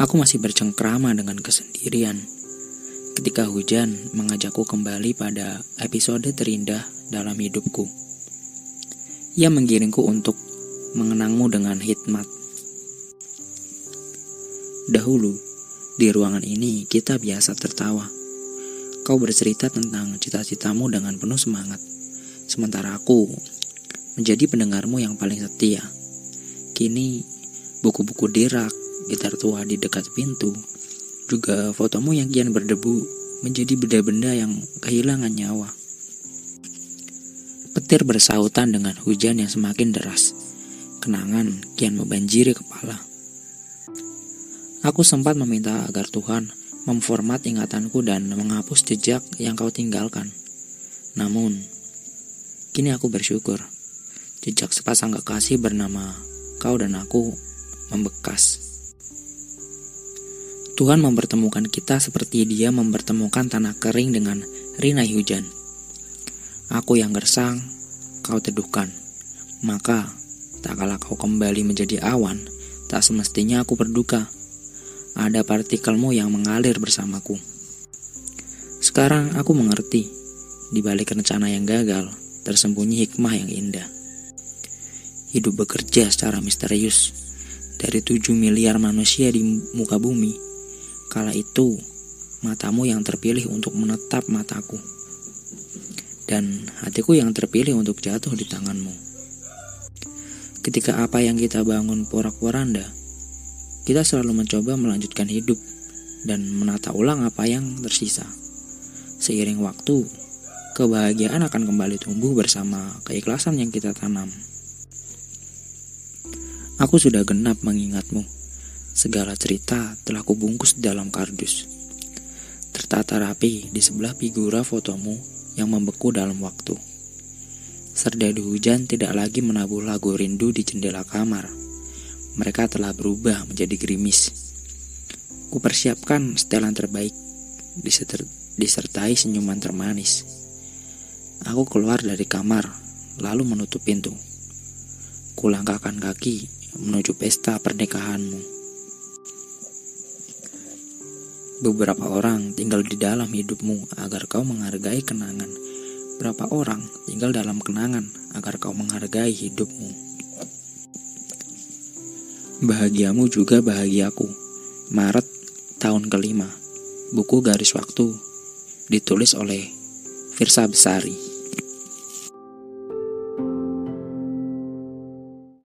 Aku masih bercengkrama dengan kesendirian ketika hujan mengajakku kembali pada episode terindah dalam hidupku. Ia menggiringku untuk mengenangmu dengan hikmat. Dahulu, di ruangan ini kita biasa tertawa. Kau bercerita tentang cita-citamu dengan penuh semangat, sementara aku menjadi pendengarmu yang paling setia. Kini, buku-buku dirak, gitar tua di dekat pintu, juga fotomu yang kian berdebu menjadi benda-benda yang kehilangan nyawa. Petir bersautan dengan hujan yang semakin deras. Kenangan kian membanjiri kepala. Aku sempat meminta agar Tuhan memformat ingatanku dan menghapus jejak yang kau tinggalkan. Namun, kini aku bersyukur. Jejak sepasang kekasih bernama kau dan aku membekas. Tuhan mempertemukan kita seperti dia mempertemukan tanah kering dengan rinai hujan. Aku yang gersang, kau teduhkan. Maka, tak kala kau kembali menjadi awan, tak semestinya aku berduka ada partikelmu yang mengalir bersamaku. Sekarang aku mengerti, di balik rencana yang gagal, tersembunyi hikmah yang indah. Hidup bekerja secara misterius dari tujuh miliar manusia di muka bumi. Kala itu, matamu yang terpilih untuk menetap mataku. Dan hatiku yang terpilih untuk jatuh di tanganmu. Ketika apa yang kita bangun porak-poranda, kita selalu mencoba melanjutkan hidup dan menata ulang apa yang tersisa. Seiring waktu, kebahagiaan akan kembali tumbuh bersama keikhlasan yang kita tanam. Aku sudah genap mengingatmu. Segala cerita telah kubungkus dalam kardus. Tertata rapi di sebelah figura fotomu yang membeku dalam waktu. Serdadu hujan tidak lagi menabuh lagu rindu di jendela kamar mereka telah berubah menjadi gerimis. Kupersiapkan setelan terbaik, disertai senyuman termanis. Aku keluar dari kamar, lalu menutup pintu. Kulangkahkan kaki menuju pesta pernikahanmu. Beberapa orang tinggal di dalam hidupmu agar kau menghargai kenangan. Berapa orang tinggal dalam kenangan agar kau menghargai hidupmu. Bahagiamu juga bahagiaku. Maret tahun kelima. Buku garis waktu ditulis oleh Firsa Besari.